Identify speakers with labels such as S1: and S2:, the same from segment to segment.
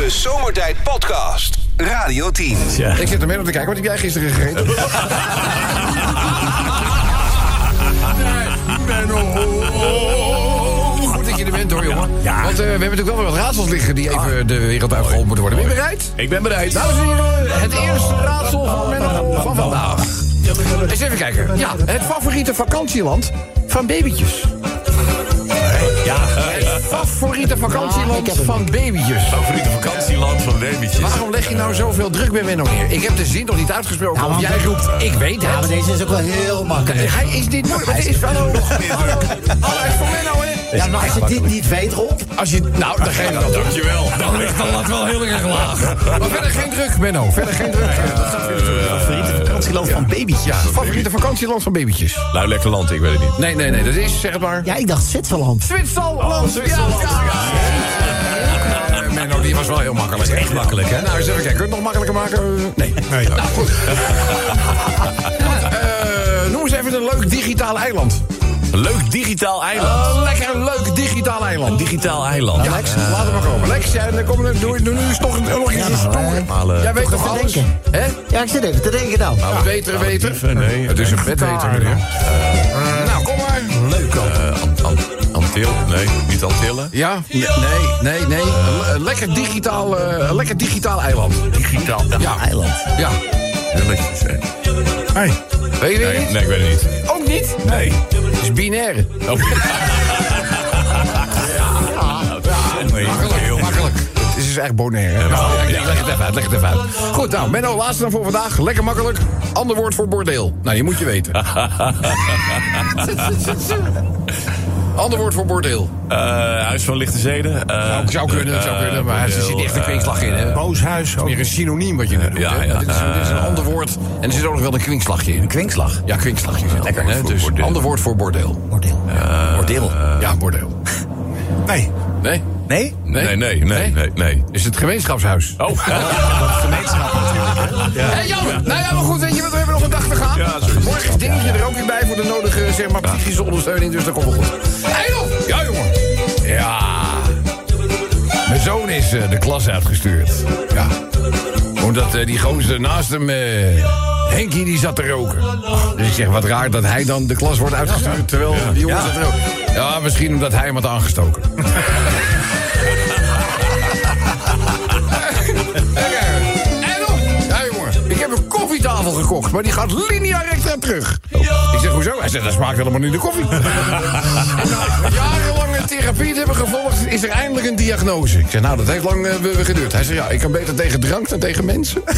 S1: De Zomertijd Podcast. Radio 10.
S2: Ik zit er mee om te kijken. Wat heb jij gisteren gegeten? Goed dat je er bent hoor, jongen.
S3: Ja.
S2: Want eh, we hebben natuurlijk wel weer wat raadsels liggen die even de wereld uitgeholpen moeten worden. Ben je bereid?
S3: Ik ben bereid.
S2: Dames en heren, het eerste raadsel van Menno van vandaag. Eens even kijken. Ja, het favoriete vakantieland van babytjes. Het favoriete vakantieland van babytjes.
S3: favoriete vakantieland van babytjes.
S2: Waarom leg je nou zoveel druk bij Menno neer? Ik heb de zin nog niet uitgesproken. Of
S4: want-
S2: jij roept, ik weet
S4: Ja, maar
S2: het.
S4: deze is ook wel heel makkelijk.
S2: Hij is niet moeilijk. Het is van Hallo, hallo, is voor Menno, hè?
S4: Ja, maar als je dit niet weet, Rob...
S2: Als je, nou, dan geef dat.
S3: Dankjewel.
S2: Dan ligt de lat wel heel erg laag. Maar verder geen druk, Menno. Verder geen druk. Dat staat weer zo.
S3: Favoriete vakantieland van baby's.
S2: Ja, favoriete vakantieland van babytjes.
S3: Nou, lekker land, ik weet het niet.
S2: Nee, nee, nee, dat is, zeg het maar.
S4: Ja, ik dacht Zwitserland.
S2: Zwitserland.
S3: Zwitserland,
S2: Ja, Menno, die was wel heel makkelijk. hè?
S3: echt makkelijk, hè?
S2: Nou, eens even kijken. Kun je het nog makkelijker maken? Nee.
S3: Nee.
S2: Nou, goed. Eh, noem eens even een leuk digitaal eiland.
S3: Leuk digitaal eiland.
S2: Lekker leuk digitaal eiland.
S3: digitaal eiland.
S2: Ja, Lex, laat het maar komen. Lex, ja, dan kom, doe, doe nu eens nog, een- nog een
S4: nou,
S2: stoer.
S4: eh,
S3: eh,
S2: Jij weet
S4: toch
S2: toch alles?
S4: denken.
S2: Hè?
S4: Ja, ik zit even te denken nou.
S2: Nou, beter weten.
S3: even, nee.
S2: Het is een bedweter, meneer. Nou, kom maar.
S3: Leuk. Uh, Ant- Ant- Antil? Nee, niet Antillen.
S2: Ja? Nee, nee, nee. Een- een lekker digitaal, eh, een lekker digitaal eiland.
S3: Digitaal
S2: Ja.
S4: Eiland.
S2: Ja.
S3: Willetjes, hè.
S2: Hey. Weet je dit
S3: Nee,
S2: niet?
S3: nee, ik weet het niet.
S2: Ook niet?
S3: Nee.
S2: Het is binair.
S3: Oh. Heel
S2: Makkelijk. Het is dus echt bonaire. hè? Nou, ja, ik leg het even uit, leg het even uit. Goed, nou, Menno, laatste dan voor vandaag. Lekker makkelijk. Ander woord voor bordeel. Nou, je moet je weten. Ander woord voor bordeel.
S3: Eh, Huis van Lichte Zeden. Eh,
S2: Nou, zou kunnen, zou kunnen, maar er zit echt een kwinkslag in. Hè?
S5: Booshuis.
S2: meer een synoniem wat je net doet.
S3: Ja,
S2: hè?
S3: ja.
S2: Dit, is, dit is een ander woord. En er zit ook nog wel een kwinkslagje in.
S4: Kwinkslag.
S2: Ja, kwinkslagje.
S3: Lekker.
S2: Hè? Dus
S3: Bordeel.
S2: ander woord voor bordeel.
S4: Bordeel.
S3: Bordeel.
S2: Ja, bordeel.
S5: Nee.
S2: Nee?
S3: Nee? Nee, nee, nee, nee, nee.
S2: Is het gemeenschapshuis?
S3: Oh,
S2: Hé, jammer. Nou ja, maar goed, weet je wat, we hebben nog een dag te gaan.
S3: Ja.
S2: Morgen is dingetje er ook weer bij voor de nodige, zeg maar, psychische ondersteuning. Dus dat komt wel goed. Hé, joh. Ja, jongen. Ja. Mijn zoon is eh, de klas uitgestuurd. Ja. Omdat eh, die gozer naast hem, eh, Henkie, die zat te roken. Dus ik zeg, wat raar dat hij dan de klas wordt uitgestuurd... terwijl die jongen zat te roken. Ja, misschien omdat hij hem had aangestoken. gekocht, maar die gaat linea recta terug. Ik zeg, hoezo? Hij zegt, dat smaakt helemaal niet de koffie. Na jarenlange therapie te hebben gevolgd, is er eindelijk een diagnose. Ik zeg, nou, dat heeft lang eh, geduurd. Hij zegt, ja, ik kan beter tegen drank dan tegen mensen.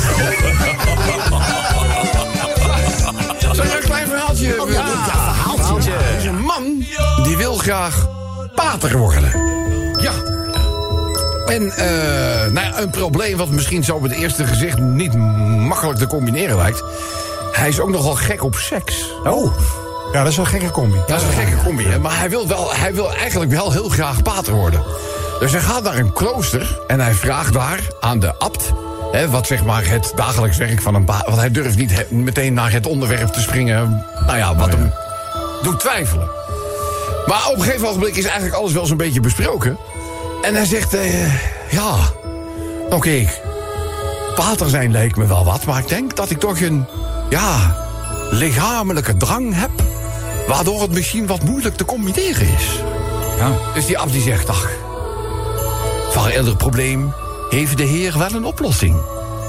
S2: Zal ik een klein verhaaltje?
S4: ja, verhaaltje.
S2: Er een man die wil graag pater worden. Ja. En eh, nou ja, een probleem wat misschien zo op het eerste gezicht niet makkelijk te combineren lijkt. Hij is ook nogal gek op seks.
S5: Oh. Ja, dat is wel een gekke combi.
S2: Dat is een gekke combi, hè? maar hij wil, wel, hij wil eigenlijk wel heel graag pater worden. Dus hij gaat naar een klooster en hij vraagt daar aan de abt... Hè, wat zeg maar het dagelijks werk van een pater... want hij durft niet he- meteen naar het onderwerp te springen... nou ja, wat hem doet twijfelen. Maar op een gegeven ogenblik is eigenlijk alles wel zo'n beetje besproken. En hij zegt, eh, ja, oké, pater zijn lijkt me wel wat... maar ik denk dat ik toch een, ja, lichamelijke drang heb... waardoor het misschien wat moeilijk te combineren is.
S3: Ja.
S2: Dus die abt die zegt, ach, voor ieder probleem heeft de heer wel een oplossing.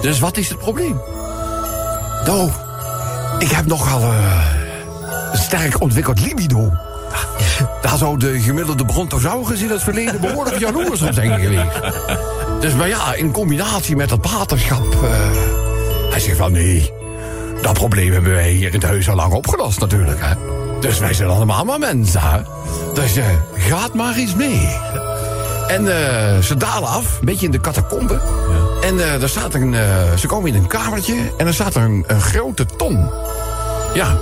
S2: Dus wat is het probleem? Nou, ik heb nogal eh, een sterk ontwikkeld libido. Daar zou de gemiddelde brontosaurus in het verleden behoorlijk jaloers op zijn geweest. Dus maar ja, in combinatie met het paterschap... eh, hij zegt van nee, dat probleem hebben wij hier in het huis al lang opgelost natuurlijk. Hè? Dus wij zijn allemaal maar mensen. Hè? Dus eh, gaat maar eens mee. En eh, ze dalen af, een beetje in de catacombe. En eh daar staat een, ze komen in een kamertje en er staat een, een grote ton. Ja,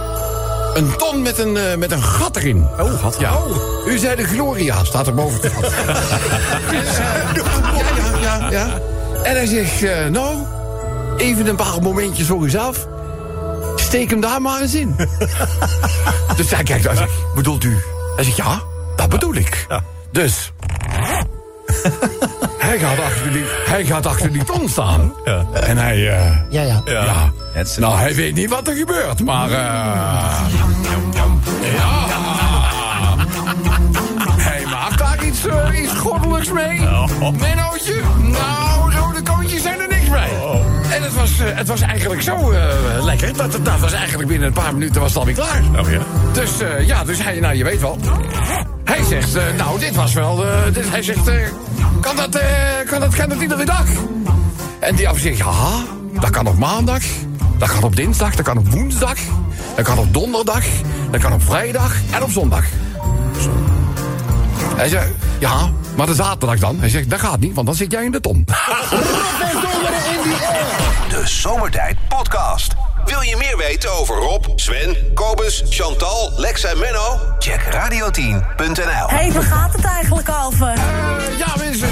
S2: een ton met een, eh, met een gat erin. Oh, gat. Ja. U zei de Gloria, staat er boven het gat. Dus, eh, ja, ja, ja, ja. En hij zegt, eh, nou, even een paar momentjes voor uzelf. Steek hem daar maar eens in. dus hij kijkt en zegt, bedoelt u? Hij zegt, ja, dat bedoel ik. Dus... Hij hij gaat achter die, hij gaat achter die ton staan. En hij, eh,
S4: Ja, ja.
S2: ja.
S3: Het
S2: Nou, hij weet niet wat er gebeurt, maar... eh, ja. Hij maakt daar iets, eh, iets goddelijks mee. Mennootje, nou, rode koontjes zijn er niks bij. En het was, eh, het was eigenlijk zo lekker. Dat, dat, dat was eigenlijk binnen een paar minuten was het alweer klaar.
S3: Oh ja?
S2: Dus ja, dus hij, nou je weet wel. Hij zegt, nou dit was wel, dit, hij zegt, kan, dat, eh, kan, dat, kan dat iedere dag? En die af zegt, ja, dat kan op maandag, dat kan op dinsdag, dat kan op woensdag, dat kan op donderdag, dat kan op vrijdag en op zondag. Hij zegt, ja, maar de zaterdag dan? Hij zegt, dat gaat niet, want dan zit jij in de ton.
S1: De Zomertijd Podcast. Wil je meer weten over Rob, Sven, Kobus, Chantal, Lex en Menno? Check radio10.nl.
S6: Hé, waar gaat het eigenlijk over?
S2: Eh, ja, mensen,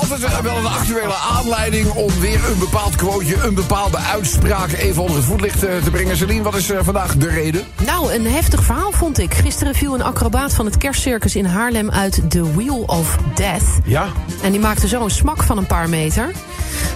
S2: altijd wel een actuele aanleiding om weer een bepaald quoteje, een bepaalde uitspraak even onder het voetlicht eh, te brengen. Celine, wat is eh, vandaag de reden?
S7: Nou, een heftig verhaal vond ik. Gisteren viel een acrobaat van het kerstcircus in Haarlem uit The Wheel of Death.
S2: Ja.
S7: En die maakte zo een smak van een paar meter.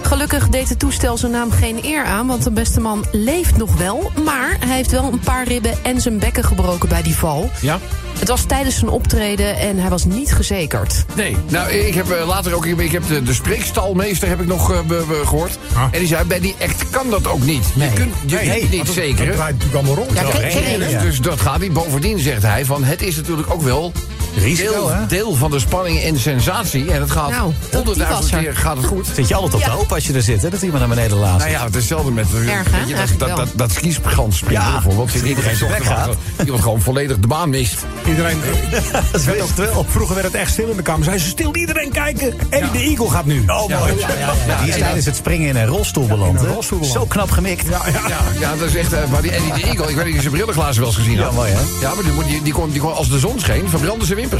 S7: Gelukkig deed het toestel zijn naam geen eer aan, want de beste man leeft nog wel. Maar hij heeft wel een paar ribben en zijn bekken gebroken bij die val.
S2: Ja?
S7: Het was tijdens zijn optreden en hij was niet gezekerd.
S2: Nee, nou, ik heb eh, later ook, ik heb de, de spreekstalmeester heb ik nog eh, be- be- gehoord.
S5: Ah.
S2: En die zei, bij die act kan dat ook niet. Je kunt je
S5: Nee,
S2: kunt
S5: want
S2: niet zeker.
S5: Het draait natuurlijk allemaal rond.
S4: Ja.
S2: Dus dat gaat niet. Bovendien zegt hij van, het is natuurlijk ook wel...
S5: Risico,
S2: deel,
S5: hè?
S2: deel van de spanning en sensatie. En het gaat
S7: Nou, dat-
S2: honderdduizend
S7: er.
S2: keer gaat het goed.
S8: Zit je altijd op de
S7: Ja.
S8: hoop als je er zit, hè? Dat iemand naar beneden laat.
S2: Nou ja, het is hetzelfde met
S7: Erg, hè?
S2: weet je, dat, dat, dat, dat springen
S8: Ja.
S2: bijvoorbeeld. Zit iedereen zo. Iemand gewoon volledig de baan mist.
S5: Iedereen,
S8: dat weet ik wel.
S5: vroeger werd het echt stil in de kamer. Zei ze stil, iedereen kijken. En de Eagle gaat nu.
S8: Oh, mooi. Ja, die is tijdens het springen in een rolstoel beland. Zo knap gemikt.
S5: Ja, ja.
S2: Ja, ja, dat is echt... eh, maar die Eddie de Eagle, ik weet niet of je zijn brillenglazen wel eens gezien
S8: Ja,
S2: had.
S8: mooi, hè?
S2: Ja, maar die, moet- die, die, kon, die kon, als de zon scheen, verbrandden zijn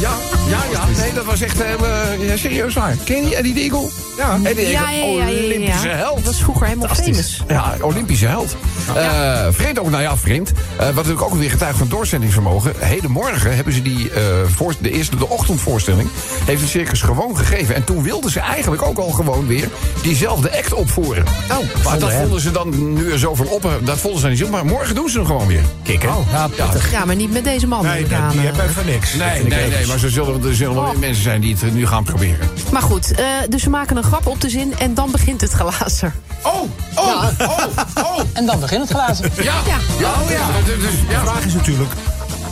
S2: ja, ja, ja. Nee, dat was echt... eh, eh, ja, serieus waar. Ken je die Eddie de Eagle? Ja. Eddie de
S7: Ja,
S2: Eagle,
S7: ja, ja, ja, ja.
S2: Olympische held.
S7: Dat was vroeger helemaal famous.
S2: Ja, Olympische held. Eh vreemd ook, nou ja, vreemd. Eh, wat natuurlijk ook weer getuigt van doorzettingsvermogen. Hedenmorgen hebben ze die, eh, voor, de eerste, de ochtendvoorstelling, heeft het circus gewoon gegeven. En toen wilden ze eigenlijk ook al gewoon weer diezelfde act opvoeren. Oh, maar dat vonden ze dan nu er zoveel op, dat vonden ze niet zo. Maar morgen doen ze hem gewoon weer.
S8: Kikker.
S2: Ja, ja.
S7: Ja, maar niet met deze man.
S5: Nee,
S7: ik
S5: die,
S7: eh.
S5: niks.
S2: Nee, nee, nee, maar er zullen, er zullen wel
S7: Oh.
S2: weer mensen zijn die het nu gaan proberen.
S7: Maar goed, eh, dus we maken een grap op de zin en dan begint het glazen.
S2: Oh, oh, oh, oh.
S9: En dan begint het glazen.
S2: Ja, ja, ja. oh, ja. Dus, ja.
S5: De vraag is natuurlijk...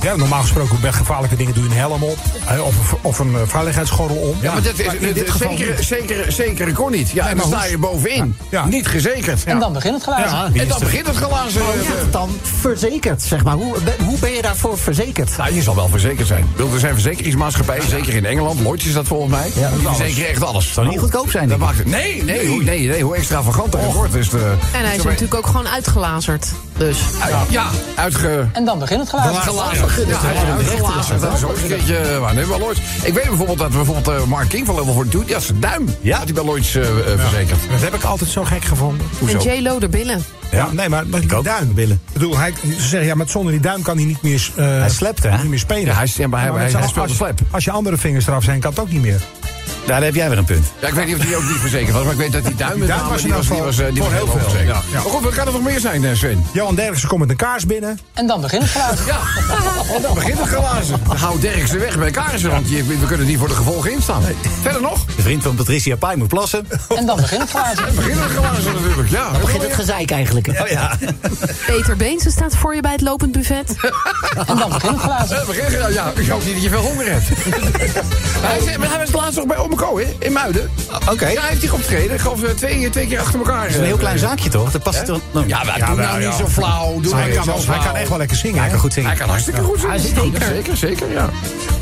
S5: Ja, normaal gesproken bij gevaarlijke dingen doe je een helm op. hè, Of, of een eh, veiligheidsgordel om.
S2: Ja, maar dat is,
S5: in dit geval
S2: zeker,
S5: niet.
S2: zeker, zeker kon niet. Ja, en dan sta je bovenin.
S5: Ja.
S2: Niet gezekerd.
S9: En dan begint het glazen.
S5: Ja.
S2: En dan begint het glazen.
S4: Hoe is het dan verzekerd, zeg maar? Hoe, be- hoe ben je daarvoor verzekerd?
S2: Nou, je zal wel verzekerd zijn. Er zijn verzekeringsmaatschappijen, zeker in Engeland. Lloyds is dat volgens mij.
S4: Ja,
S2: die
S4: alles.
S2: verzekeren echt alles.
S8: Zou niet goedkoop zijn,
S2: Dat maakt het. Nee, nee, hoe, nee, nee, hoe extravaganter het wordt. Is de,
S7: En hij is natuurlijk ook gewoon uitgelazerd. Dus.
S2: Ja, uitge...
S9: En dan begint het glazen.
S2: Ja, uitgelazerd. Dat is ook een keertje eh, bij Lloyds. Ik weet bijvoorbeeld dat bijvoorbeeld eh, Mark King van Level 42, die had zijn duim.
S8: Ja.
S2: Had hij bij Lloyds eh, eh, verzekerd.
S5: Dat heb ik altijd zo gek gevonden.
S2: Hoezo?
S7: En J-Lo er billen.
S5: Ja, nee, maar, maar die duim.
S8: Billen.
S5: Ik bedoel, hij, ze zeggen, ja, met zonder die duim kan hij niet meer, eh,
S8: Hij slept, hè?
S5: niet meer spelen.
S2: Ja, hij, ja, maar hij,
S5: Maar
S2: hij, speelde
S5: als,
S2: slap.
S5: als je andere vingers eraf zijn, kan het ook niet meer.
S8: Daar heb jij weer een punt.
S2: Ja, ik weet niet of die ook niet verzekerd was, maar ik weet dat die duim met
S5: was in
S2: die was, die was, eh, die
S5: voor
S2: was
S5: heel veel.
S2: verzekerd.
S5: Ja, ja.
S2: Maar goed, wat kan er nog meer zijn, eh, Sven?
S5: Johan Derksen komt met een kaars binnen.
S9: En dan begint het glazen.
S2: Ja, en dan begint het glazen. Dan houdt Derksen weg bij kaarsen, want je- we kunnen niet voor de gevolgen instaan. Verder nog?
S8: De vriend van Patricia Pai moet plassen.
S9: En dan begint het glazen.
S2: Begint het glazen natuurlijk, ja.
S4: Dan begint het gezeik eigenlijk.
S8: Oh ja.
S7: Peter Beense staat voor je bij het lopend buffet.
S9: En dan begint het glazen.
S2: Begin- Ja, ik hoop niet dat je veel honger hebt. hij, is- maar hij was laatst nog bij Hè? In Muiden.
S8: Oké.
S2: Ja, hij heeft zich opgetreden. Ik geloof eh, twee, twee keer achter elkaar.
S8: Het is een heel klein zaakje, toch? Dat past er... Nou,
S2: Ja, maar
S5: Ja,
S2: doe nou
S5: ja.
S2: niet zo flauw. Doe nou
S5: Hij kan, hij kan echt wel lekker zingen.
S8: hij kan goed zingen.
S2: Hij kan hartstikke goed zingen.
S7: zeker.
S2: Zeker, zeker, ja.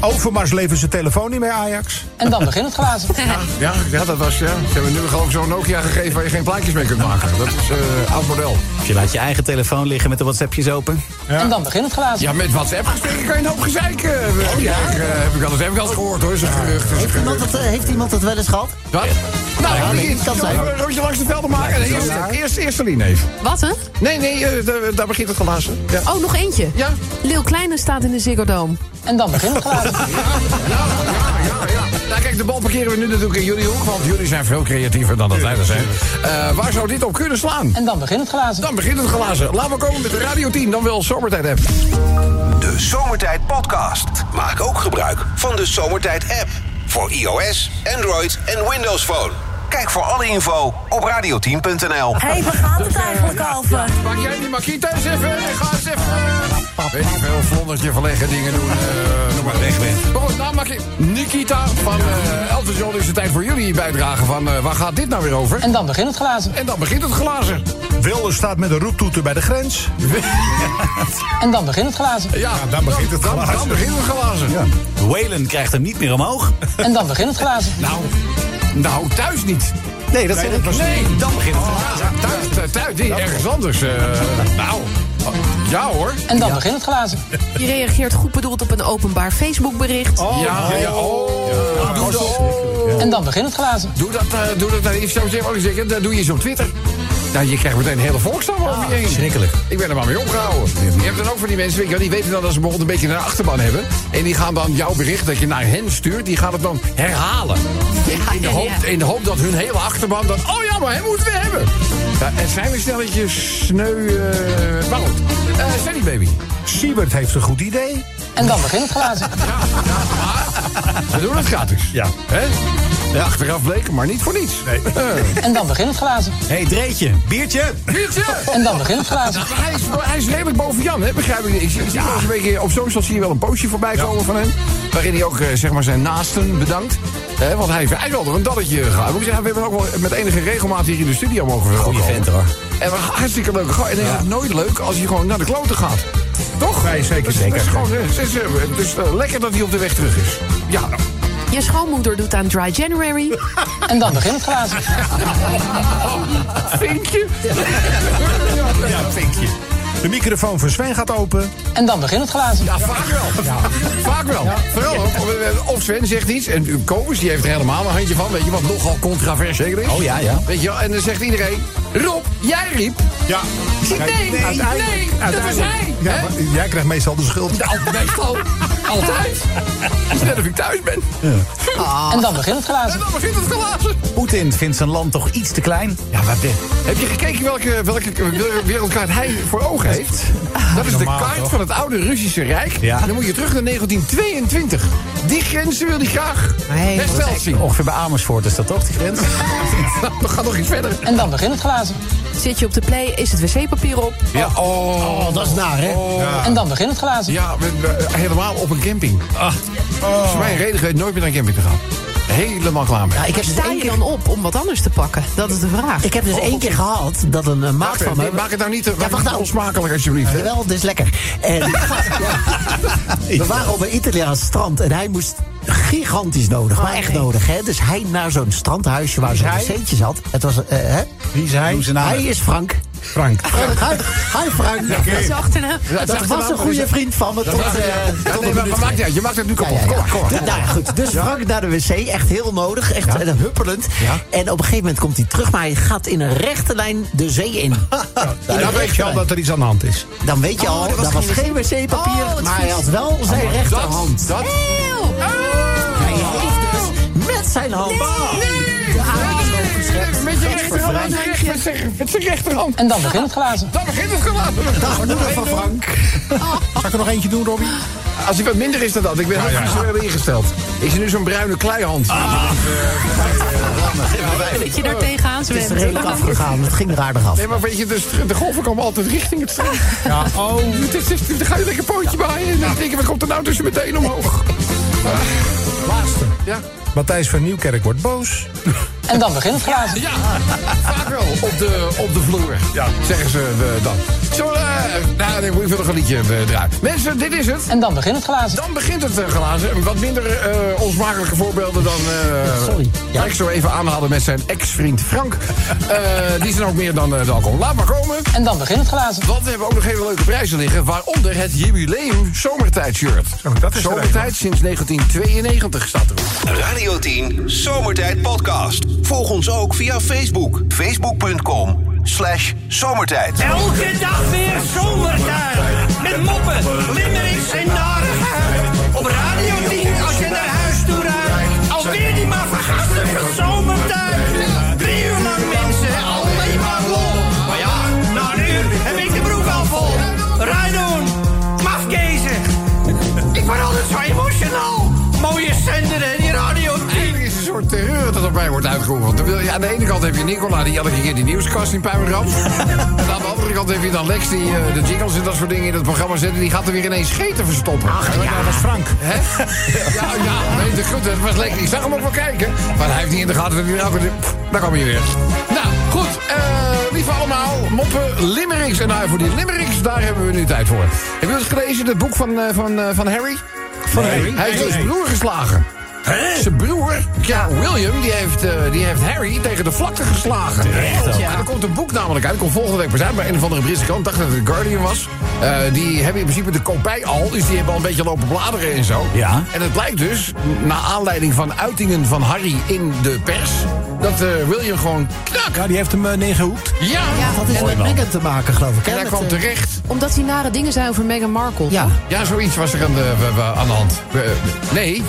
S5: Overmars levert zijn telefoon niet meer Ajax.
S9: En dan begint het glazen.
S2: Ja, ja, dat was, ja. Ze hebben nu geloof ik zo'n Nokia gegeven waar je geen plaatjes mee kunt maken. Dat is eh oud model.
S8: Of je laat je eigen telefoon liggen met de WhatsAppjes open.
S9: En dan begint het glazen.
S2: Ja, met WhatsApp gesprekken kan je een hoop gezeik. eh, oh ja? heb ik eens, heb ik eens gehoord hoor. Is een gerucht. Is een
S4: Heeft iemand,
S2: gerucht.
S4: Heeft iemand het wel eens gehad?
S2: Wat? Nou, ja,
S4: nee, kan zijn.
S2: Een rondje langs de velden maken. En eerst, eerst, eerst Celine even.
S7: Wat hè?
S2: Nee, nee, eh, daar- begint het glazen. Ja.
S7: Oh, nog eentje.
S2: Ja?
S7: Leeuw Kleine staat in de Ziggo Dome.
S9: En dan begint het glazen.
S2: Ja, ja, ja, ja. Nou kijk, de bal parkeren we nu natuurlijk in jullie hoek, want jullie zijn veel creatiever dan dat wij er zijn. Eh, waar zou dit op kunnen slaan?
S9: En dan begint het glazen.
S2: Dan begint het glazen. Laten we komen met de Radio 10, dan wel Zomertijd app.
S1: De Zomertijd Podcast. Maak ook gebruik van de Zomertijd app. Voor iOS, Android en Windows Phone. Kijk voor alle info op radio10.nl.
S6: Hé, hey, waar gaat het eigenlijk over?
S2: Maak jij die Makita eens even? Ga eens even. Weet ik veel, vlondertje verleggen dingen doen. eh noem maar weg. Maar goed, nou je Nikita van eh Elton John is het tijd voor jullie bijdragen van eh, waar gaat dit nou weer over?
S9: En dan begint het glazen.
S2: En dan begint het glazen.
S5: Wilder staat met een roeptoeter bij de grens.
S9: En dan begint het glazen.
S2: Ja,
S5: dan begint het
S2: dan,
S5: glazen.
S2: Dan begint het glazen.
S8: Whalen krijgt hem niet meer omhoog.
S9: En dan begint het glazen.
S2: Nou, nou, thuis niet.
S8: Nee, dat zeg ik.
S2: Nee,
S8: Dan begint het glazen.
S2: Ja, thuis, thuis, thuis, niet ergens anders. eh, nou, ja hoor.
S9: En dan begint het glazen.
S7: Je reageert goed bedoeld op een openbaar Facebookbericht.
S2: Ja, ja, ja. Oh, doe, dat, oh.
S9: En dan begint het glazen.
S2: doe dat, eh, doe dat, nou, ik zou zeggen, zeggen, dat doe je eens op Twitter. Nou, je krijgt meteen een hele volkstam over je heen.
S8: Schrikkelijk.
S2: Ik ben er maar mee opgehouden. Je hebt dan ook van die mensen, weet je wel, die weten dan dat ze bijvoorbeeld een beetje een achterban hebben. En die gaan dan jouw bericht dat je naar hen stuurt, die gaan het dan herhalen. In, in, de,
S7: ja,
S2: hoop,
S7: ja.
S2: in de hoop dat hun hele achterban dan, oh ja, maar hem moeten we hebben. Ja, en zijn we stelletjes sneu... eh maar goed, Eh, Sandy Baby.
S5: Siebert heeft een goed idee.
S9: En dan begint het glazen.
S2: We doen het gratis.
S5: Ja.
S2: Hè? Ja, achteraf bleek, maar niet voor niets. Nee.
S9: En dan begint het glazen.
S8: Hé, hey, Dreetje, biertje.
S2: Biertje!
S9: En dan begint het glazen.
S2: Hij, is, hij is redelijk boven Jan, hè? begrijp ik. Ik zie, ik zie wel eens een beetje, op social zie je wel een postje voorbij komen van hem. Waarin hij ook eh, zeg maar zijn naasten bedankt. Hè, want hij heeft eigenlijk wel door een dalletje moet zeggen, We hebben ook wel met enige regelmaat hier in de studio mogen
S8: Goeie
S2: komen.
S8: vent hoor.
S2: En we hartstikke leuke gooi. En dan is het nooit leuk als hij gewoon naar de kloten gaat. Toch?
S5: Nee, zeker,
S2: Dus,
S5: zeker.
S2: Het is gewoon, eh, het is, het eh, lekker dat hij op de weg terug is. Ja.
S7: Je schoonmoeder doet aan Dry January.
S9: En dan begint het glazen.
S2: Vinkje.
S5: Ja, vinkje. De microfoon van Sven gaat open.
S9: En dan begint het glazen.
S2: Ja, vaak wel. Vaak wel. Vooral ook. Of- Sven zegt iets. En Kobus die heeft er helemaal een handje van. Weet je wat nogal controversieel is?
S8: Oh ja, ja.
S2: Weet je wel? En dan zegt iedereen... Rob, jij riep...
S5: Ja.
S2: Nee, nee, nee, dat was hij.
S5: Ja, jij krijgt meestal de schuld.
S2: Nou, meestal. Altijd. Het is net of ik thuis ben.
S9: En dan begint het
S2: En
S9: glazen.
S2: dan begint het glazen.
S8: Poetin vindt zijn land toch iets te klein?
S2: Ja, wat dit? Heb je gekeken welke, welke wereldkaart hij voor ogen heeft? Dat is de kaart van het oude Russische Rijk.
S8: Ja.
S2: En dan moet je terug naar 1922. Die grenzen wil hij graag
S7: Nee,
S2: hersteld zien.
S8: Ongeveer bij Amersfoort is dat toch, die grens?
S2: We gaan nog iets verder.
S9: En dan begint het glazen.
S7: Zit je op de play, is het wc-papier op.
S2: Ja, oh.
S4: Oh, dat is naar, hè?
S9: En dan begint het glazen.
S2: Ja, helemaal op een camping. Ah. Dat is mijn reden geweest nooit meer naar een camping te gaan. Helemaal klaar mee.
S4: Ja, ik heb dus
S7: Sta
S4: één
S7: je
S4: keer,
S7: dan op om wat anders te pakken? Dat is de vraag.
S4: ik heb dus één keer gehad dat een eh, maat van me...
S2: Maak, maak het nou niet te
S4: Ja, wacht nou.
S2: onsmakelijk alsjeblieft.
S4: Jawel, dit is lekker. En, ja. We waren op een Italiaans strand en hij moest gigantisch nodig, maar echt
S7: nee.
S4: nodig. Hè? Dus hij naar zo'n strandhuisje waar zo'n wc'tje zat. Het was, eh, hè?
S5: Wie is hij?
S4: Hij is Frank.
S5: Frank.
S4: Frank, hi, hi Frank.
S7: Dat is achternaam.
S4: Dat was een goede vriend van me tot, eh,
S2: Ja, nee, maar, maar maakt. Je maakt het nu
S4: Ja,
S2: kapot.
S4: ja,
S2: Kom
S4: ja.
S2: maar, kom maar.
S4: Dus, nou ja, goed. Dus Frank naar de wc, echt heel nodig. Echt eh, huppelend. En op een gegeven moment komt hij terug, maar hij gaat in een rechte lijn de zee in.
S5: Dan weet je al dat er iets aan de hand is.
S4: Dan weet je al,
S7: er was
S4: dat was
S7: geen
S4: geen wc-papier,
S7: Oh,
S4: maar hij had wel zijn rechterhand.
S2: Dat, dat,
S4: Hij heeft dus met zijn hand geschept.
S2: Met je rechterhand. Met zijn rechterhand.
S9: En dan begint het glazen.
S2: Dan begint het glazen.
S4: Dag moeder van Frank.
S5: Zal ik er nog eentje doen, Robbie?
S2: Als hij wat minder is dan dat. Ik ben heel visueel ingesteld. Ik zie nu zo'n bruine kleihand.
S7: Dat je daar tegenaan
S4: Het is
S7: zwemt.
S4: redelijk afgegaan, het ging er aardig af.
S2: Nee, maar weet je, dus de golven komen altijd richting het strand.
S5: Ja, oh.
S2: Het is, het is- dan ga je lekker pootje bij en dan denk je, wat komt er nou tussen meteen omhoog?
S5: Laatste.
S2: Ja,
S5: Matthijs van Nieuwkerk wordt boos.
S9: En dan begint het glazen.
S2: ja vaak wel op de, op de vloer,
S5: Ja.
S2: zeggen ze eh, dan. Zo, eh, nou, moet je nog een liedje eh, draaien. Mensen, dit is het.
S9: En dan begint het glazen.
S2: Dan begint het glazen. Wat minder eh onsmakelijke voorbeelden dan... eh
S4: Sorry. Ja.
S2: ik zo even aanhaalde met zijn ex-vriend Frank. Eh, die zijn ook meer dan de alcohol. Laat maar komen.
S9: En dan begint het glazen.
S2: Want we hebben ook nog hele leuke prijzen liggen. Waaronder het jubileum zomertijd-shirt.
S5: Zo, dat is er
S2: Zomertijd sinds 1992 staat erop.
S1: Radio 10 Zomertijd Podcast. Volg ons ook via Facebook. Facebook.com slash zomertijd.
S10: Elke dag weer zomertijd. Met moppen, limmerings en narigheid. Op Radio 10 als je naar huis toe rijdt. Alweer zomertuin. Drie uur lang mensen, alleen maar lol. Maar ja, na een uur heb ik de broek al vol. Rijdoen, mafkezen. Ik word altijd zo emotional. Mooie zender en
S2: soort terreur dat erbij wordt uitgeoefend. Je, aan de ene kant heb je Nicola die elke keer die nieuwskast in puin ramt. en aan de andere kant heb je dan Lex die eh, de jingles en dat soort dingen in het programma zet. En die gaat er weer ineens scheten verstoppen.
S5: Ja, dat was Frank.
S2: Hè? Ja, ja, nee, de goed, het was lekker. Ik zag hem ook wel kijken. Maar hij heeft niet in de gaten dat hij. Daar kwam hij weer. Nou, goed. eh lieve allemaal, moppen, limericks. En nou, voor die limericks, daar hebben we nu tijd voor. Heb je het gelezen, het boek van, eh, van, eh, van Harry?
S5: Van Harry?
S2: Hij heeft dus zijn broer geslagen. Zijn broer, ja, William, die heeft, eh, die heeft Harry tegen de vlakte geslagen.
S8: Terecht.
S2: Ja, er komt een boek namelijk uit. komt volgende week pas uit bij een of andere Britse krant. dacht dat het The Guardian was. Eh, die hebben in principe de kopij al. Dus die hebben al een beetje lopen bladeren en zo.
S8: Ja.
S2: En het blijkt dus, na aanleiding van uitingen van Harry in de pers... dat eh, William gewoon knak.
S5: Ja, die heeft hem uh, neergehoekt.
S2: Ja,
S4: Dat is met Meghan te maken, geloof ik.
S2: en hij kwam terecht.
S7: Omdat hij nare dingen zei over Meghan Markle.
S4: Ja.
S2: Ja, zoiets was er aan de, aan de hand. Nee,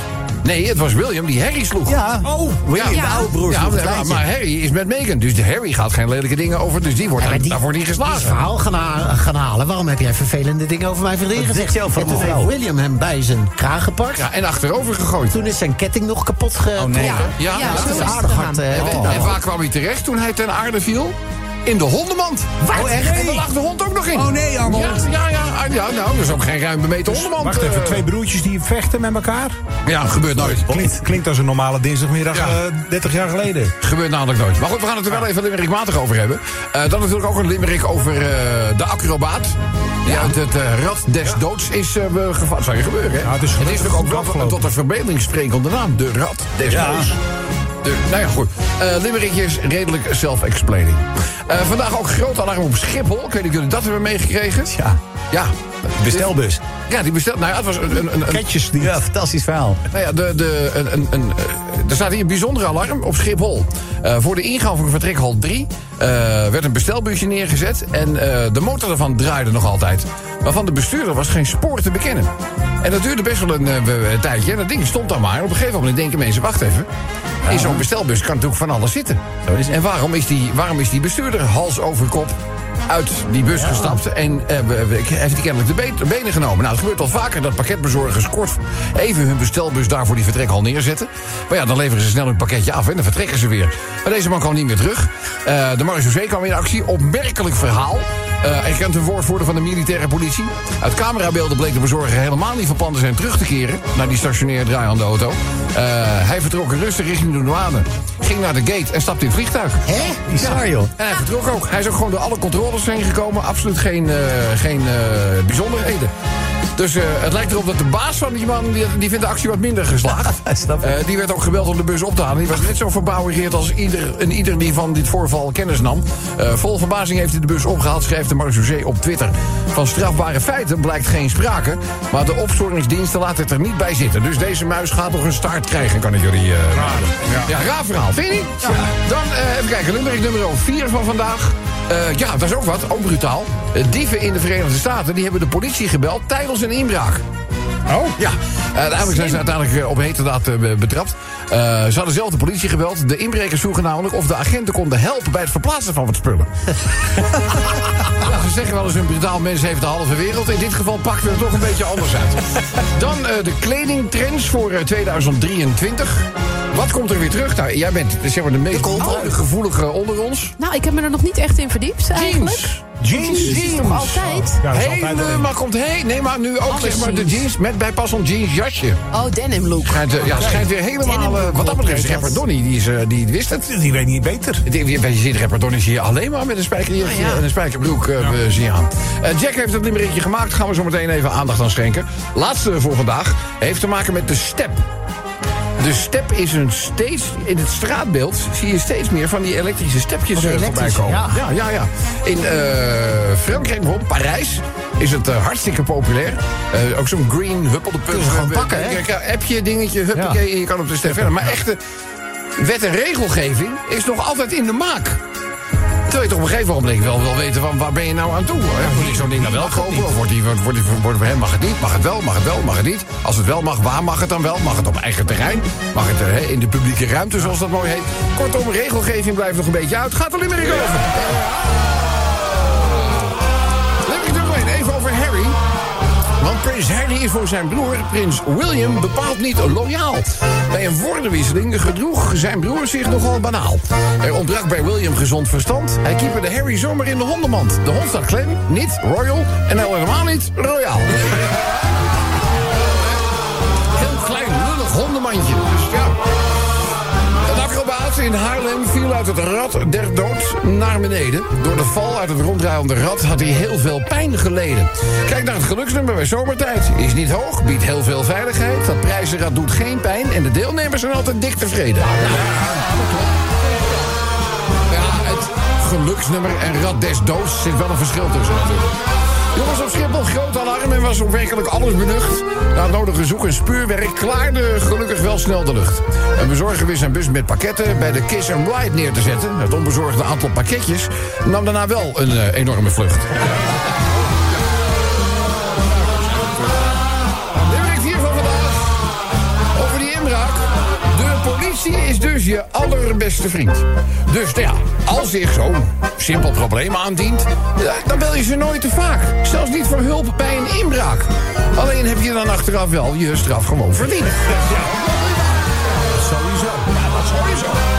S2: nee, het was William die Harry sloeg.
S8: Ja.
S5: Oh,
S8: William,
S2: Ja.
S8: de oude broer.
S2: Ja, maar, Harry is met Meghan. Dus de Harry gaat geen lelijke dingen over. Dus die wordt
S4: Ja, die-
S2: daarvoor niet
S4: die
S2: geslagen.
S4: verhaal gaan, ha- gaan halen. Waarom heb jij vervelende dingen over mijn vriendin gezegd?
S8: zegt jouw
S4: En toen
S8: vrouw?
S4: heeft William hem bij zijn kraag gepakt.
S2: Ja, en achterover gegooid.
S4: Toen is zijn ketting nog kapot ge...
S8: Oh, nee.
S7: Ja,
S2: Ja,
S7: ja,
S2: dat
S7: is
S4: aardig hard.
S2: En,
S4: gedaan.
S2: en waar kwam hij terecht toen hij ten aarde viel? In de hondenmand.
S8: Oh, echt?
S2: En lag de hond ook nog in.
S8: Oh, nee, Arnold.
S2: Ja, ja, ja, ah, ja, nou, dat is ook geen ruime meter hondenmand.
S5: Wacht
S2: eh.
S5: even, twee broertjes die vechten met elkaar?
S2: Ja, gebeurt nooit.
S5: Klinkt, klinkt als een normale dinsdagmiddag
S2: Ja.
S5: eh, 30 jaar geleden.
S2: Gebeurt namelijk nooit. Maar goed, we gaan het er wel even limerickmatig over hebben. Eh, dan natuurlijk ook een limerick over eh, de acrobaat. Die uit het eh, rad des doods is eh gevallen. zou je gebeuren, hè?
S5: Ja, het is
S2: het is natuurlijk ook wel tot een verbeelding sprekende naam. De rad des
S8: Ja.
S2: doods. De, nou ja, goed. Is redelijk self-explaining. Eh, vandaag ook groot alarm op Schiphol. Ik weet niet of jullie dat hebben meegekregen.
S8: Ja.
S2: Ja.
S8: Bestelbus.
S2: Ja, die bestelt. Nou ja, het was een. een, een,
S5: Ketjes die...
S8: Ja, fantastisch verhaal.
S2: nou ja, de, de, een, een, een, eh, er staat hier een bijzonder alarm op Schiphol. Voor de ingang van vertrekhal 3 eh, werd een bestelbusje neergezet. En de motor ervan draaide nog altijd. Maar van de bestuurder was geen spoor te bekennen. En dat duurde best wel een eh, tijdje. En dat ding stond dan maar. Op een gegeven moment denken mensen, wacht even. In zo'n bestelbus kan natuurlijk van alles zitten.
S8: Zo is het.
S2: En waarom is, die, waarom is die bestuurder hals over kop uit die bus gestapt en eh, heeft hij kennelijk de be- de benen genomen. Nou, het gebeurt al vaker dat pakketbezorgers kort even hun bestelbus daar voor die vertrekhal neerzetten. Maar ja, dan leveren ze snel hun pakketje af en dan vertrekken ze weer. Maar deze man kwam niet meer terug. Eh, de marechaussee kwam in actie. Opmerkelijk verhaal. Eh ik kent een woordvoerder van de militaire politie. Uit camerabeelden bleek de bezorger helemaal niet van plan te zijn terug te keren naar die stationair draaiende auto. Eh, hij vertrok rustig richting de douane. Ging naar de gate en stapte in het vliegtuig.
S4: Hè?
S8: Bizar, joh.
S2: En hij vertrok ook. Hij is ook gewoon door alle controles heen gekomen. Absoluut geen, eh, geen bijzonderheden. Dus eh, het lijkt erop dat de baas van die man... die, die vindt de actie wat minder geslaagd.
S8: Snap.
S2: Eh, die werd ook gebeld om de bus op te halen. Die was net zo verbouwereerd als ieder, en ieder die van dit voorval kennis nam. Eh, vol verbazing heeft hij de bus opgehaald, schrijft de marechaussee op Twitter. Van strafbare feiten blijkt geen sprake. Maar de opsporingsdiensten laten het er niet bij zitten. Dus deze muis gaat nog een start krijgen, kan ik jullie... eh melden. ja. raar verhaal. Vind je niet? Dan eh, even kijken, limerick nummer 4 van vandaag. Eh, ja, dat is ook wat, ook brutaal. Dieven in de Verenigde Staten die hebben de politie gebeld tijdens een inbraak.
S5: Oh?
S2: Ja, uh, uiteindelijk zijn ze uiteindelijk eh, op heterdaad be- betrapt. Eh, ze hadden zelf de politie gebeld. De inbrekers vroegen namelijk of de agenten konden helpen bij het verplaatsen van wat spullen. ja, ze zeggen wel eens een brutaal mens heeft de halve wereld. In dit geval pakten we het toch een beetje anders uit. Dan de kledingtrends voor eh, 2023. Wat komt er weer terug? Nou, jij bent zeg maar, de meest oude, gevoelige onder ons.
S7: Nou, ik heb me er nog niet echt in verdiept, eigenlijk.
S2: Jeans.
S5: Jeans?
S7: Jeans is toch altijd?
S5: Ja,
S2: Helemaal komt heen. Nee, maar nu ook
S7: Alles
S2: zeg maar de
S7: jeans.
S2: met bijpassend jeans jasje.
S7: Oh, denim look.
S2: Schijnt, eh, ja, schijnt weer helemaal... eh, wat dat betreft, rapper Donny, die, is, eh, die wist het.
S5: Die weet niet beter.
S2: Die- die- Je ziet rapper Donny zie je alleen maar met een
S7: ja.
S2: en een spijkerbroek eh, zie je aan. Eh, Jack heeft het limmeretje gemaakt. Gaan we zo meteen even aandacht aan schenken. Laatste voor vandaag heeft te maken met de step. De step is een steeds... In het straatbeeld zie je steeds meer van die elektrische stepjes
S4: Oh,
S2: eh, voorbij komen.
S4: ja.
S2: ja, ja. ja. In eh, Frankrijk bijvoorbeeld, Parijs, is het eh, hartstikke populair. Ook zo'n green huppelde
S4: Kun je gewoon pakken, hè?
S2: Appje, dingetje, huppakee, en je kan op de step verder. Maar echte wet en regelgeving is nog altijd in de maak. Terwijl je toch op een gegeven moment wel wil weten van waar ben je nou aan toe? Ja, moet ik zo'n ding nou wel kopen? Of wordt die, wordt, wordt, die- wordt, hè, mag het niet? Mag het wel? Mag het wel? Mag het niet? Als het wel mag, waar mag het dan wel? Mag het op eigen terrein? Mag het eh, hè, in de publieke ruimte, zoals dat mooi heet? Kortom, regelgeving blijft nog een beetje uit. Gaat er Limerick over? Want prins Harry is voor zijn broer, prins William, bepaald niet loyaal. Bij een woordenwisseling gedroeg zijn broer zich nogal banaal. Er ontbrak bij William gezond verstand. Hij keeperde Harry zomaar in de hondenmand. De hond staat klem, niet royal en al helemaal niet royaal. In Haarlem viel uit het rad der dood naar beneden. Door de val uit het ronddraaiende rad had hij heel veel pijn geleden. Kijk naar het geluksnummer bij zomertijd. Is niet hoog, biedt heel veel veiligheid. Dat prijzenrad doet geen pijn en de deelnemers zijn altijd dik tevreden. Ja, het geluksnummer en rad des doods zit wel een verschil tussen. Jongens op Schiphol, groot alarm en was ook werkelijk alles benucht. Na het nodige zoek en speurwerk klaarde gelukkig wel snel de lucht. Een bezorger wist zijn bus met pakketten bij de Kiss and Ride neer te zetten. Het onbezorgde aantal pakketjes nam daarna wel een eh, enorme vlucht. Limerick 4 van vandaag. Over die inbraak. De politie is dus je allerbeste vriend. Dus nou ja, als zich zo'n simpel probleem aandient... dan bel je ze nooit te vaak. Zelfs niet voor hulp bij een inbraak. Alleen heb je dan achteraf wel je straf gewoon verdiend.
S5: Sowieso.
S2: Ja, dat sowieso.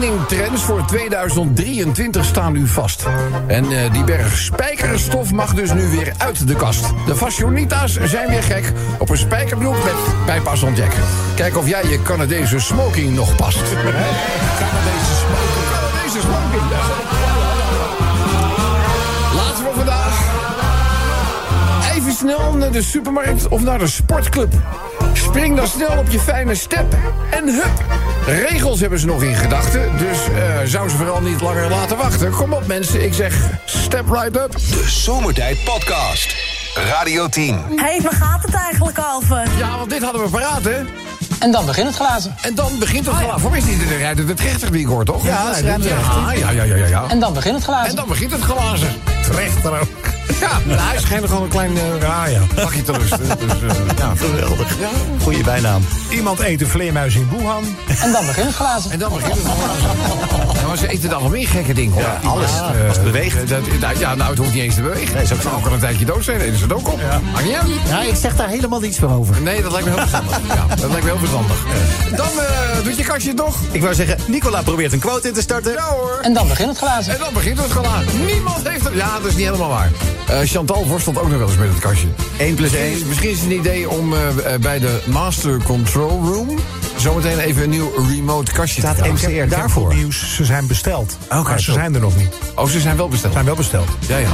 S2: De kledingtrends voor 2023 staan nu vast. En eh, die berg spijkerstof mag dus nu weer uit de kast. De fashionita's zijn weer gek op een spijkerbroek met bijpas jack. Kijk of jij je Canadese smoking nog past. Hè? Canadese smoking. Canadese smoking. Laatste voor vandaag. Even snel naar de supermarkt of naar de sportclub. Spring dan snel op je fijne step en hup. Regels hebben ze nog in gedachten, dus eh, zou ze vooral niet langer laten wachten. Kom op mensen, ik zeg step right up.
S1: De Zomertijd Podcast. Radio 10.
S6: Hé, hey, waar gaat het eigenlijk over?
S2: Ja, want dit hadden we paraat, hè?
S9: En dan begint het glazen.
S2: En dan begint het glazen. Voor mij is niet de rijden de trechter die ik hoor, toch?
S8: Ja,
S2: ja, ja, ja, ja.
S9: En dan begint het
S2: En
S9: glazen.
S2: dan begint het glazen.
S5: Trechter ook.
S2: Ja, nou, hij schijnt gewoon een klein eh
S5: Ja, ja.
S2: bakje te rusten. Dus, eh, ja.
S8: Geweldig. Goeie bijnaam.
S5: Iemand eet een vleermuis in Wuhan.
S9: En dan begint het glazen.
S2: En dan begint het glazen. Ja, maar ze eten dan nog meer gekke dingen, hoor.
S8: Ja, alles.
S2: Eh,
S8: Als het beweegt.
S2: dat, dat- ja, nou, het hoeft niet eens te bewegen.
S8: Nee, is ook
S2: het
S8: zo.
S2: zou ook al een tijdje dood zijn. Eten ze het ook op. Uit.
S4: Ja, ik zeg daar helemaal niets meer over.
S2: Nee, dat lijkt me heel verstandig. Ja, dat lijkt me heel verstandig. Dan eh, doet je kastje toch?
S8: Ik wou zeggen, Nicola probeert een quote in te starten.
S2: Ja hoor.
S9: En dan begint het glazen.
S2: En dan begint het glazen. Niemand heeft het. Ja, dat is niet helemaal waar. Eh, Chantal worstelt ook nog wel eens met het kastje.
S8: 1 plus
S2: Misschien is,
S8: 1.
S2: misschien is het een idee om eh, eh, bij de Master Control Room... zometeen even een nieuw remote kastje
S8: Staat
S2: te krijgen.
S8: MCR
S5: Ik heb
S8: daarvoor.
S5: nieuws. Ze zijn besteld.
S2: Oké,
S5: maar ze
S2: top.
S5: zijn er nog niet.
S2: Oh, ze zijn wel besteld.
S5: Zijn wel besteld.
S2: Ja, ja.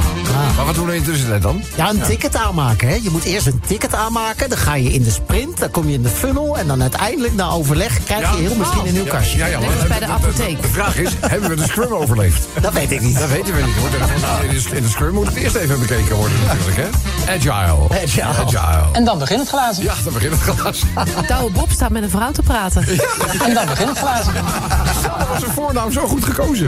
S2: Maar wat doen we in de tussentijd dan?
S4: Ja, een ticket aanmaken. Hè. Je moet eerst een ticket aanmaken. Dan ga je in de sprint. Dan kom je in de funnel. En dan uiteindelijk na overleg krijg je heel misschien een nieuw kastje.
S2: Ja, ja,
S7: bij de apotheek.
S2: De vraag is, hebben we de scrum overleefd?
S4: Dat weet ik niet.
S2: Dat weten we niet. hoor. In de- In de scrum moet het eerst even bekeken worden natuurlijk, hè? Agile.
S4: Agile.
S2: Agile.
S9: En dan begint het glazen.
S2: Ja, dan begint het glas.
S7: Douwe Bob staat met een vrouw te praten.
S9: En dan begint het glazen.
S2: Dat was een voornaam zo goed gekozen.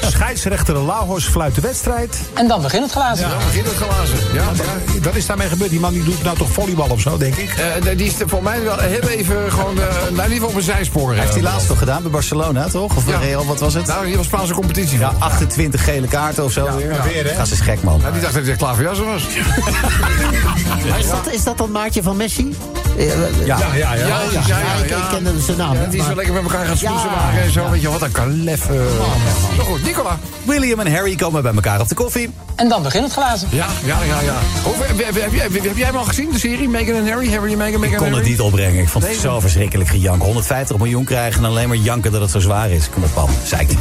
S5: Scheidsrechter Lauhorst fluit de wedstrijd.
S9: En dan begint het glazen.
S2: Dan begint het glazen. Ja, ja.
S5: Wat is daarmee gebeurd? Die man die doet nou toch volleybal of zo, denk ik.
S2: Eh, die is voor mij wel heel even gewoon, eh nou, in ieder geval op een zijspoor.
S8: Heeft hij laatst toch gedaan bij Barcelona, toch? Of bij
S2: Ja.
S8: Real, wat was het?
S2: Nou, hier was Spaanse competitie.
S8: Ja,
S2: van.
S8: 28 gele kaarten of zo weer.
S5: ja, weer, hè?
S8: Gast is gek, man.
S2: Ja, die dacht dat hij klaar voor jassen was.
S4: Maar is, dat, is dat dan maatje van Messi?
S8: Ja.
S5: Ja, ja, ja.
S2: Ja, ja, ja,
S4: ik, kende zijn naam.
S2: Die is
S4: maar-
S2: zo lekker met elkaar gaan smoesen
S4: Ja.
S2: maken en zo. Weet je wat, een kalef. eh. Zo goed, Nicola.
S8: William en Harry komen bij elkaar op de koffie.
S9: En dan begint het glazen.
S2: Ja, ja, ja, ja. Heb, heb, heb, jij- heb jij hem al gezien, de serie? Meghan en Harry? Harry Meghan, Meghan
S8: Ik kon het niet opbrengen. Ik vond het
S2: Nee,
S8: zo verschrikkelijk gejank. 150 miljoen krijgen en alleen maar janken dat het zo zwaar is. Kom op, man. Zei ik niet.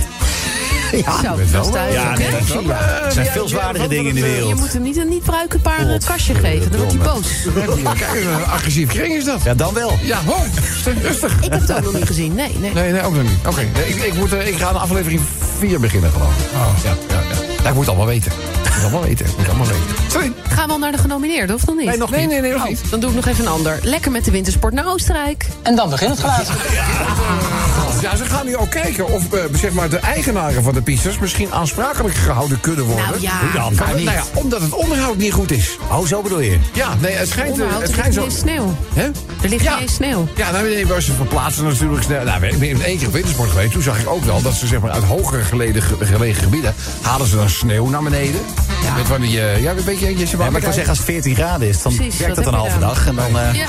S7: Zo,
S2: wel,
S7: dat is.
S8: Ja, nee, dat
S7: hè?
S8: Er zijn veel zwaardere dingen in de
S7: Je
S8: wereld.
S7: moet hem niet een niet bruikbaar eh, kastje geven. Dan wordt hij boos.
S2: Kijk, een agressief kring is dat.
S8: Ja, dan wel.
S2: Ja, ho, rustig.
S7: Ik heb het ook nog niet gezien. Nee, nee.
S2: Nee, nee, ook nog niet. Oké, nee, ik, ik, moet, eh, ik ga aan aflevering 4 beginnen gewoon. Ja, ja, ja. ja, ik moet het allemaal weten. Moet allemaal weten. Moet allemaal weten. Sorry.
S7: Gaan we al naar de genomineerden, of nog niet?
S5: Nee, nog
S2: Nee,
S5: niet.
S2: nee, nee, nog
S7: Oh,
S2: niet.
S7: dan doe ik nog even een ander. Lekker met de wintersport naar Oostenrijk.
S9: En dan begint het glazen.
S2: Ja, ze gaan nu ook kijken of eh, zeg maar de eigenaren van de pistes misschien aansprakelijk gehouden kunnen worden.
S7: Nou ja.
S5: Hoe dan?
S2: Van-
S5: Kan niet.
S2: nou ja, omdat het onderhoud niet goed is.
S8: Oh, zo bedoel je?
S2: Ja, nee, het schijnt, het
S7: er
S2: schijnt
S7: ligt
S2: zo.
S7: geen sneeuw.
S2: Hè?
S7: Er ligt
S2: Ja.
S7: geen sneeuw.
S2: Ja, nou, nee, ze verplaatsen natuurlijk snel. Nou, ik ben één keer op wintersport geweest. Toen zag ik ook wel dat ze zeg maar, uit hoger geleden, gelegen gebieden... halen ze dan sneeuw naar beneden. Ja. Met van die... eh, ja, weet je, je,
S8: Ja, maar ik wil zeggen, als het 14 graden is, dan
S7: Precies,
S8: werkt dat een halve dag. En dan, eh,
S7: Ja.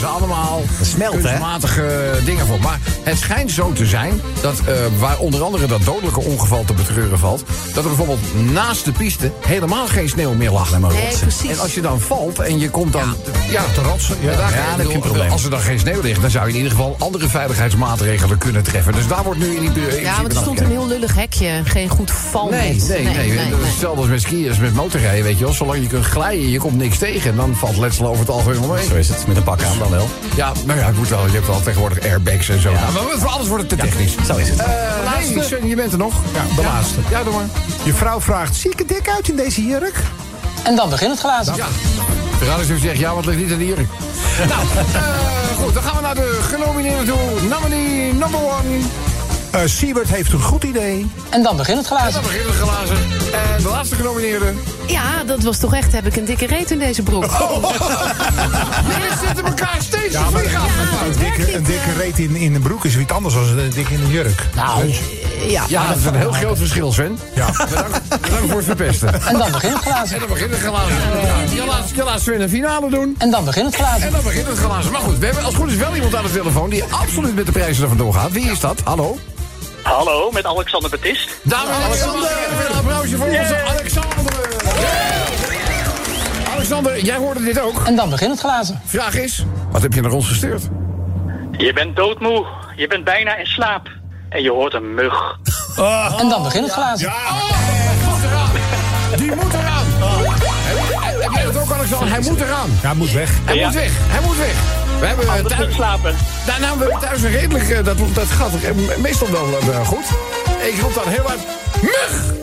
S2: Ze allemaal
S8: smelt, hè?
S2: kunstmatige dingen voor. Maar het schijnt zo te zijn dat, eh, waar onder andere dat dodelijke ongeval te betreuren valt... dat er bijvoorbeeld naast de piste helemaal geen sneeuw meer lag.
S8: maar
S7: Nee, precies.
S2: En als je dan valt en je komt dan ja,
S5: te rotsen. Ja,
S2: daar
S8: ja, dan heb je een
S2: bedoel,
S8: probleem.
S2: Als er dan geen sneeuw ligt, dan zou je in ieder geval andere veiligheidsmaatregelen kunnen treffen. Dus daar wordt nu in die in
S7: Ja, want er stond een heel lullig hekje. Geen goed valnet.
S2: Nee, nee, nee.
S7: nee,
S2: Stel dat met skiën, met motorrijden, weet je wel. Zolang je kunt glijden, je komt niks tegen. Dan valt letsel over het algemeen mee.
S8: Zo is het, met een pak aan dan wel.
S2: Ja, nou ja, het moet wel. Je hebt wel tegenwoordig airbags en zo. Ja, maar voor alles wordt het te technisch.
S8: Zo is het.
S2: Eh, nee, Sven, je bent er nog.
S5: Ja, de laatste.
S2: Ja, doe maar.
S5: Je vrouw vraagt, zie ik er dik uit in deze jurk?
S9: En dan begint het glazen.
S2: Ja. De radio zegt, ja, wat ligt niet aan de jurk. nou, eh, goed, dan gaan we naar de genomineerden toe. Nominee number one.
S5: Eh Siebert heeft een goed idee.
S9: En dan begint het
S2: En dan
S9: glazen.
S2: beginnen we glazen. En de laatste genomineerde.
S7: Ja, dat was toch echt, heb ik een dikke reet in deze broek.
S2: Jullie zitten elkaar steeds
S5: Ja,
S2: te vliegen
S5: een dikke, een dikke reet in, in een broek is iets anders dan een dik in een jurk.
S7: Nou, ja.
S2: Ja, dat is een heel groot verschil, Sven.
S5: Ja.
S2: Bedankt, bedankt voor het verpesten.
S9: En dan begint het glazen.
S2: En dan begint het glazen. Je laat, je laat Sven een finale doen.
S9: En dan begint het
S2: En
S9: glazen.
S2: dan begint het glazen. Maar goed, we hebben als het goed is wel iemand aan de telefoon... die absoluut met de prijzen er vandoor gaat. Wie is dat? Hallo?
S11: Hallo, met Alexander Batist.
S2: Dames en heren, een applausje voor onze Alexander. Alexander, jij hoorde dit ook.
S9: En dan begint het glazen.
S2: Vraag is, wat heb je naar ons gestuurd?
S11: Je bent doodmoe. Je bent bijna in slaap. En je hoort een mug.
S9: En dan begint het glazen.
S2: moet eraan. Die moet eraan. Heb, heb jij dat ook, Alexander? Hij moet eraan.
S5: Ja, moet weg.
S2: Hij
S11: Ja.
S2: moet weg. Hij moet weg. We hebben eh,
S11: Anders niet
S2: thuis,
S11: slapen.
S2: nou, nou, we hebben thuis een redelijk... eh, dat, dat gaat eh, meestal wel goed. Ik roep dan heel hard... Mug!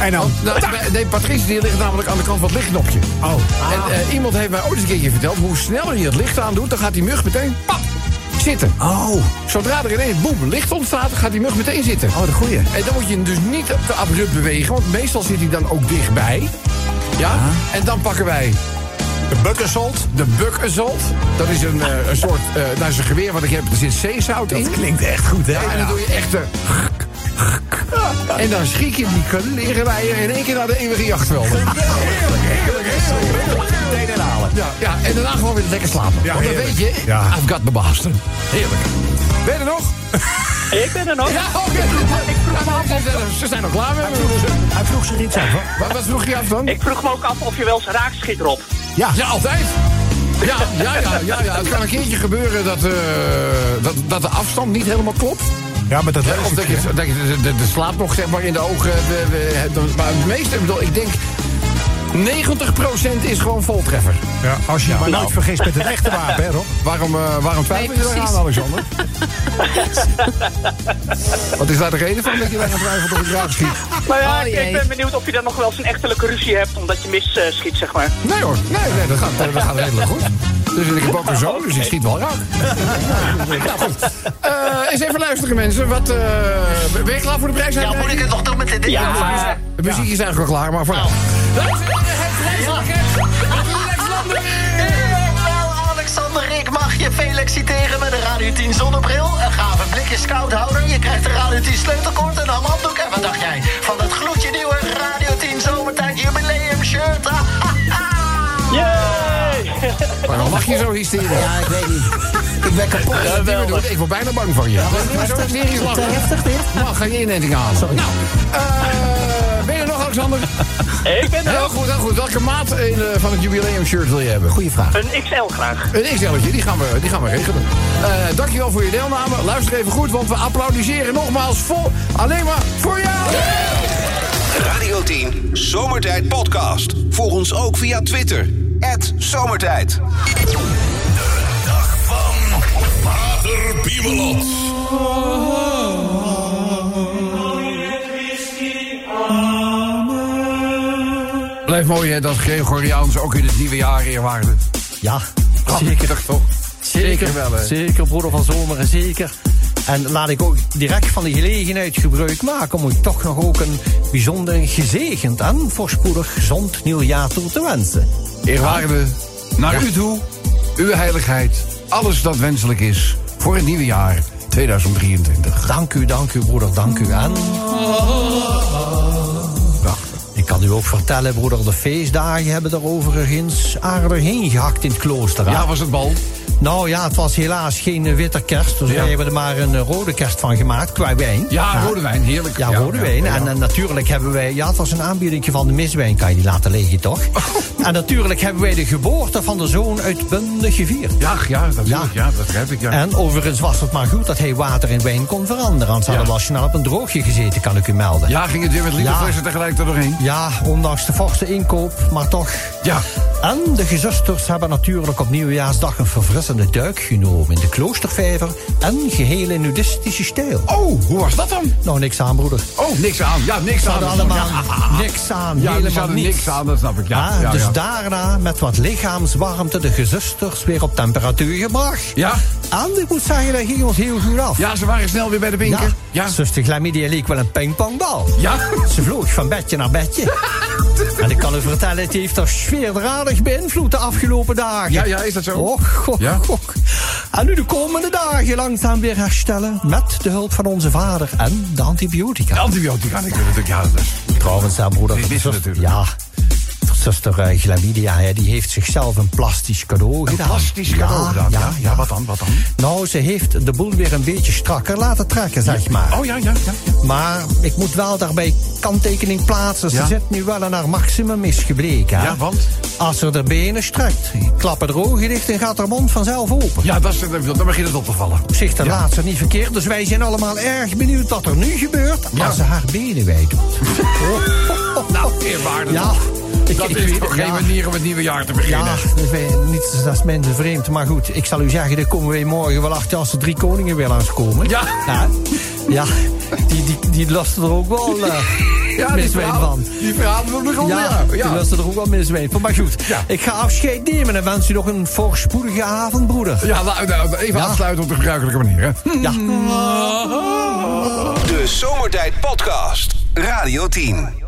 S5: En dan?
S2: Nou, nee, Patrice die ligt namelijk aan de kant van het lichtknopje.
S5: Oh.
S2: En eh, iemand heeft mij ooit eens een keertje verteld... hoe sneller je het licht aandoet, dan gaat die mug meteen... Pap, zitten.
S8: Oh,
S2: Zodra er ineens boem, licht ontstaat, gaat die mug meteen zitten.
S8: oh, de goeie.
S2: En dan moet je hem dus niet te abrupt bewegen, want meestal zit hij dan ook dichtbij. Ja? En dan pakken wij
S5: De bukkensolt.
S2: de buck assault. Dat is een, eh, een soort, eh dat is een geweer wat ik heb, er zit zeezout in.
S8: Dat klinkt echt goed, hè?
S2: Ja, en dan doe je echt. En dan schiet je die kalerijen in één keer naar de eeuwige jachtvelden. Heerlijk, heerlijk, heerlijk.
S8: Meteen herhalen.
S2: Ja, ja, en daarna gewoon weer lekker slapen.
S5: Ja,
S2: Want dan weet je,
S5: Ja.
S2: I've got the bastard. Heerlijk. Ben je er nog?
S11: Ik ben er nog.
S2: Ja, oké. Ja, ze- Ze zijn nog klaar met me.
S8: Hij vroeg zich iets af.
S2: Wat, wat vroeg je af dan?
S11: Ik vroeg me ook af of je wel eens raakt schiet, Rob.
S5: Ja.
S2: Ja, altijd. Ja, ja, ja, ja, ja. Het kan een keertje gebeuren dat, eh, dat, dat de afstand niet helemaal klopt.
S5: Ja, maar dat
S2: Ja, of dat je, dat je de, de, de slaap nog zeg maar, in de ogen... het- maar het meeste, ik bedoel, ik denk... 90% is gewoon voltreffer.
S5: Ja, als je je maar nooit vergist met het echte wapen, hè, Rob?
S2: Waarom, eh, waarom twijfel je
S7: Nee,
S2: eraan,
S7: precies.
S2: Alexander? Wat is daar de reden van dat je daar aan twijfelt of ik raak schiet?
S11: Maar ja,
S7: Oh,
S11: ik, ben benieuwd of je dan nog wel eens een echtelijke ruzie hebt omdat je mis eh, schiet, zeg maar.
S2: Nee hoor, nee, nee dat, gaat, dat gaat redelijk goed. Dus ik heb ook een zoon, dus ik schiet wel raak. nou goed. Eh, eens even luisteren mensen. Wat, eh, ben je klaar voor de prijs?
S12: Ja, moet ik het nog doen met dit ding?
S11: Ja.
S2: De muziek is eigenlijk al klaar, maar vooruit. Dames Lex.
S12: Wel, Alexander, ik mag je feliciteren met de Radio 10 zonnebril. Een gave blikje scouthouder. Je krijgt de Radio 10 sleutelkort en een handdoek. En wat dacht jij van het gloedje nieuwe Radio 10 zomertijd jubileum shirt?
S11: Yay!
S2: Waarom lach je zo hysterisch?
S4: Ja, ik weet niet. Ik ben kapot.
S2: Ja, dat doen we. Ik word bijna bang van je. Maar zo hysterisch
S4: Te
S2: lachen.
S4: heftig dit?
S2: Nou, ga je inenting halen. Alexander?
S11: Ik ben er
S2: Heel goed, heel goed. Welke maat in, eh, van het jubileum shirt wil je hebben?
S4: Goeie vraag.
S11: Een XL graag.
S2: Een XL'tje, die gaan we, die gaan we regelen. Eh, dankjewel voor je deelname. Luister even goed, want we applaudisseren nogmaals vol. Alleen maar voor jou.
S1: Radio 10 Zomertijd Podcast. Volg ons ook via Twitter. Zomertijd.
S13: Dag van Pater Piemelot.
S2: Blijft mooi hè, dat Gregoriaans ook in het nieuwe jaar eerwaarde.
S14: Ja,
S2: Zeker toch? Zeker wel hè.
S14: Zeker, broeder van Zomeren, zeker. En laat ik ook direct van de gelegenheid gebruik maken... om u toch nog ook een bijzonder gezegend en voorspoedig gezond nieuwjaar toe te wensen.
S2: Eerwaarde, naar
S14: Ja.
S2: u toe, uw heiligheid, alles dat wenselijk is voor het nieuwe jaar 2023.
S14: Dank u, dank u, broeder, dank u. En... Ik kan u ook vertellen, broeder, de feestdagen hebben er overigens aardig heen gehakt in het klooster.
S2: Ja, was het bal?
S14: Nou ja, het was helaas geen eh, witte kerst. Dus
S2: Ja.
S14: wij hebben er maar een eh, rode kerst van gemaakt, qua wijn.
S2: Ja, rode wijn, heerlijk.
S14: Ja, rode
S2: ja,
S14: wijn. En eh, natuurlijk hebben wij... Ja, het was een aanbieding van de miswijn. Kan je die laten liggen, toch? En natuurlijk hebben wij de geboorte van de zoon uitbundig gevierd.
S2: Ja, ja, dat, ja. ja, dat begrijp ik, ja.
S14: En overigens was het maar goed dat hij water in wijn kon veranderen. Anders hadden we al snel op een droogje gezeten, kan ik u melden.
S2: Ja, ging het weer met lieve
S14: Ja.
S2: flessen tegelijk er doorheen?
S14: Ja, ondanks de forse inkoop, maar toch.
S2: Ja.
S14: En de gezusters hebben natuurlijk op nieuwjaarsdag een verfrissende duik genomen in de kloostervijver en geheel in nudistische stijl.
S2: Oh, hoe was dat dan?
S14: Nou, niks aan, broeder.
S2: Oh, niks aan. Ja, niks aan.
S14: allemaal
S2: Ja.
S14: niks aan,
S2: Ja,
S14: helemaal niks.
S2: niks aan, dat snap ik. Ja,
S14: Ah,
S2: ja,
S14: dus
S2: ja.
S14: daarna met wat lichaamswarmte de gezusters weer op temperatuur gebracht.
S2: Ja?
S14: En ik moet zeggen, dat ging ons heel goed af.
S2: Ja, ze waren snel weer bij de winkel.
S14: Ja, zuster Glamidia leek wel een pingpongbal.
S2: Ja?
S14: Ze vloog van bedje naar bedje. en ik kan u vertellen, het heeft er sfeerdradig beïnvloed de afgelopen dagen.
S2: Ja, ja, is dat zo?
S14: Och, och,
S2: Ja?
S14: En nu de komende dagen langzaam weer herstellen... met de hulp van onze vader en de antibiotica.
S2: Antibiotica, ik weet het. Ja, dat is...
S14: Trouwens, ja, broeder.
S2: Die
S14: zus-
S2: natuurlijk.
S14: Ja. Zuster uh, Glamidia, hè, die heeft zichzelf een plastisch cadeau
S2: Een
S14: gedaan.
S2: plastisch cadeau gedaan. Ja, ja, wat dan, wat dan?
S14: Nou, ze heeft de boel weer een beetje strakker laten trekken, zeg maar.
S2: Oh, ja, ja, ja.
S14: Maar ik moet wel daarbij kanttekening plaatsen. Ze zit nu wel aan haar maximum is gebleken. hè.
S2: Ja, want?
S14: Als ze de benen strekt, klappen de ogen dicht en gaat haar mond vanzelf open.
S2: Ja, dat is, dan begint het op te vallen.
S14: Op zich de laatste niet verkeerd, dus wij zijn allemaal erg benieuwd wat er nu gebeurt als ze haar benen wijd doet.
S2: Nou, eerwaarde.
S14: Ja, ik,
S2: Dat
S14: ik
S2: is toch geen
S14: ja.
S2: manier om het nieuwe jaar te beginnen?
S14: Ja, dat niet, dat is minder vreemd. Maar goed, ik zal u zeggen, daar komen wij morgen wel achter als de drie koningen weer langskomen.
S2: Ja.
S14: Ja, ja die, die, die lasten er ook wel uh,
S2: Ja, die verhalen-
S14: van.
S2: Die verhalen de grond,
S14: Ja,
S2: ja.
S14: die lasten er ook wel miswijn van. Maar goed,
S2: Ja.
S14: ik ga afscheid nemen en wens u nog een voorspoedige avond, broeder.
S2: Ja, nou, nou, even
S14: Ja.
S2: afsluiten op de gebruikelijke manier, hè?
S14: Ja.
S1: De Zomertijd Podcast. Radio 10.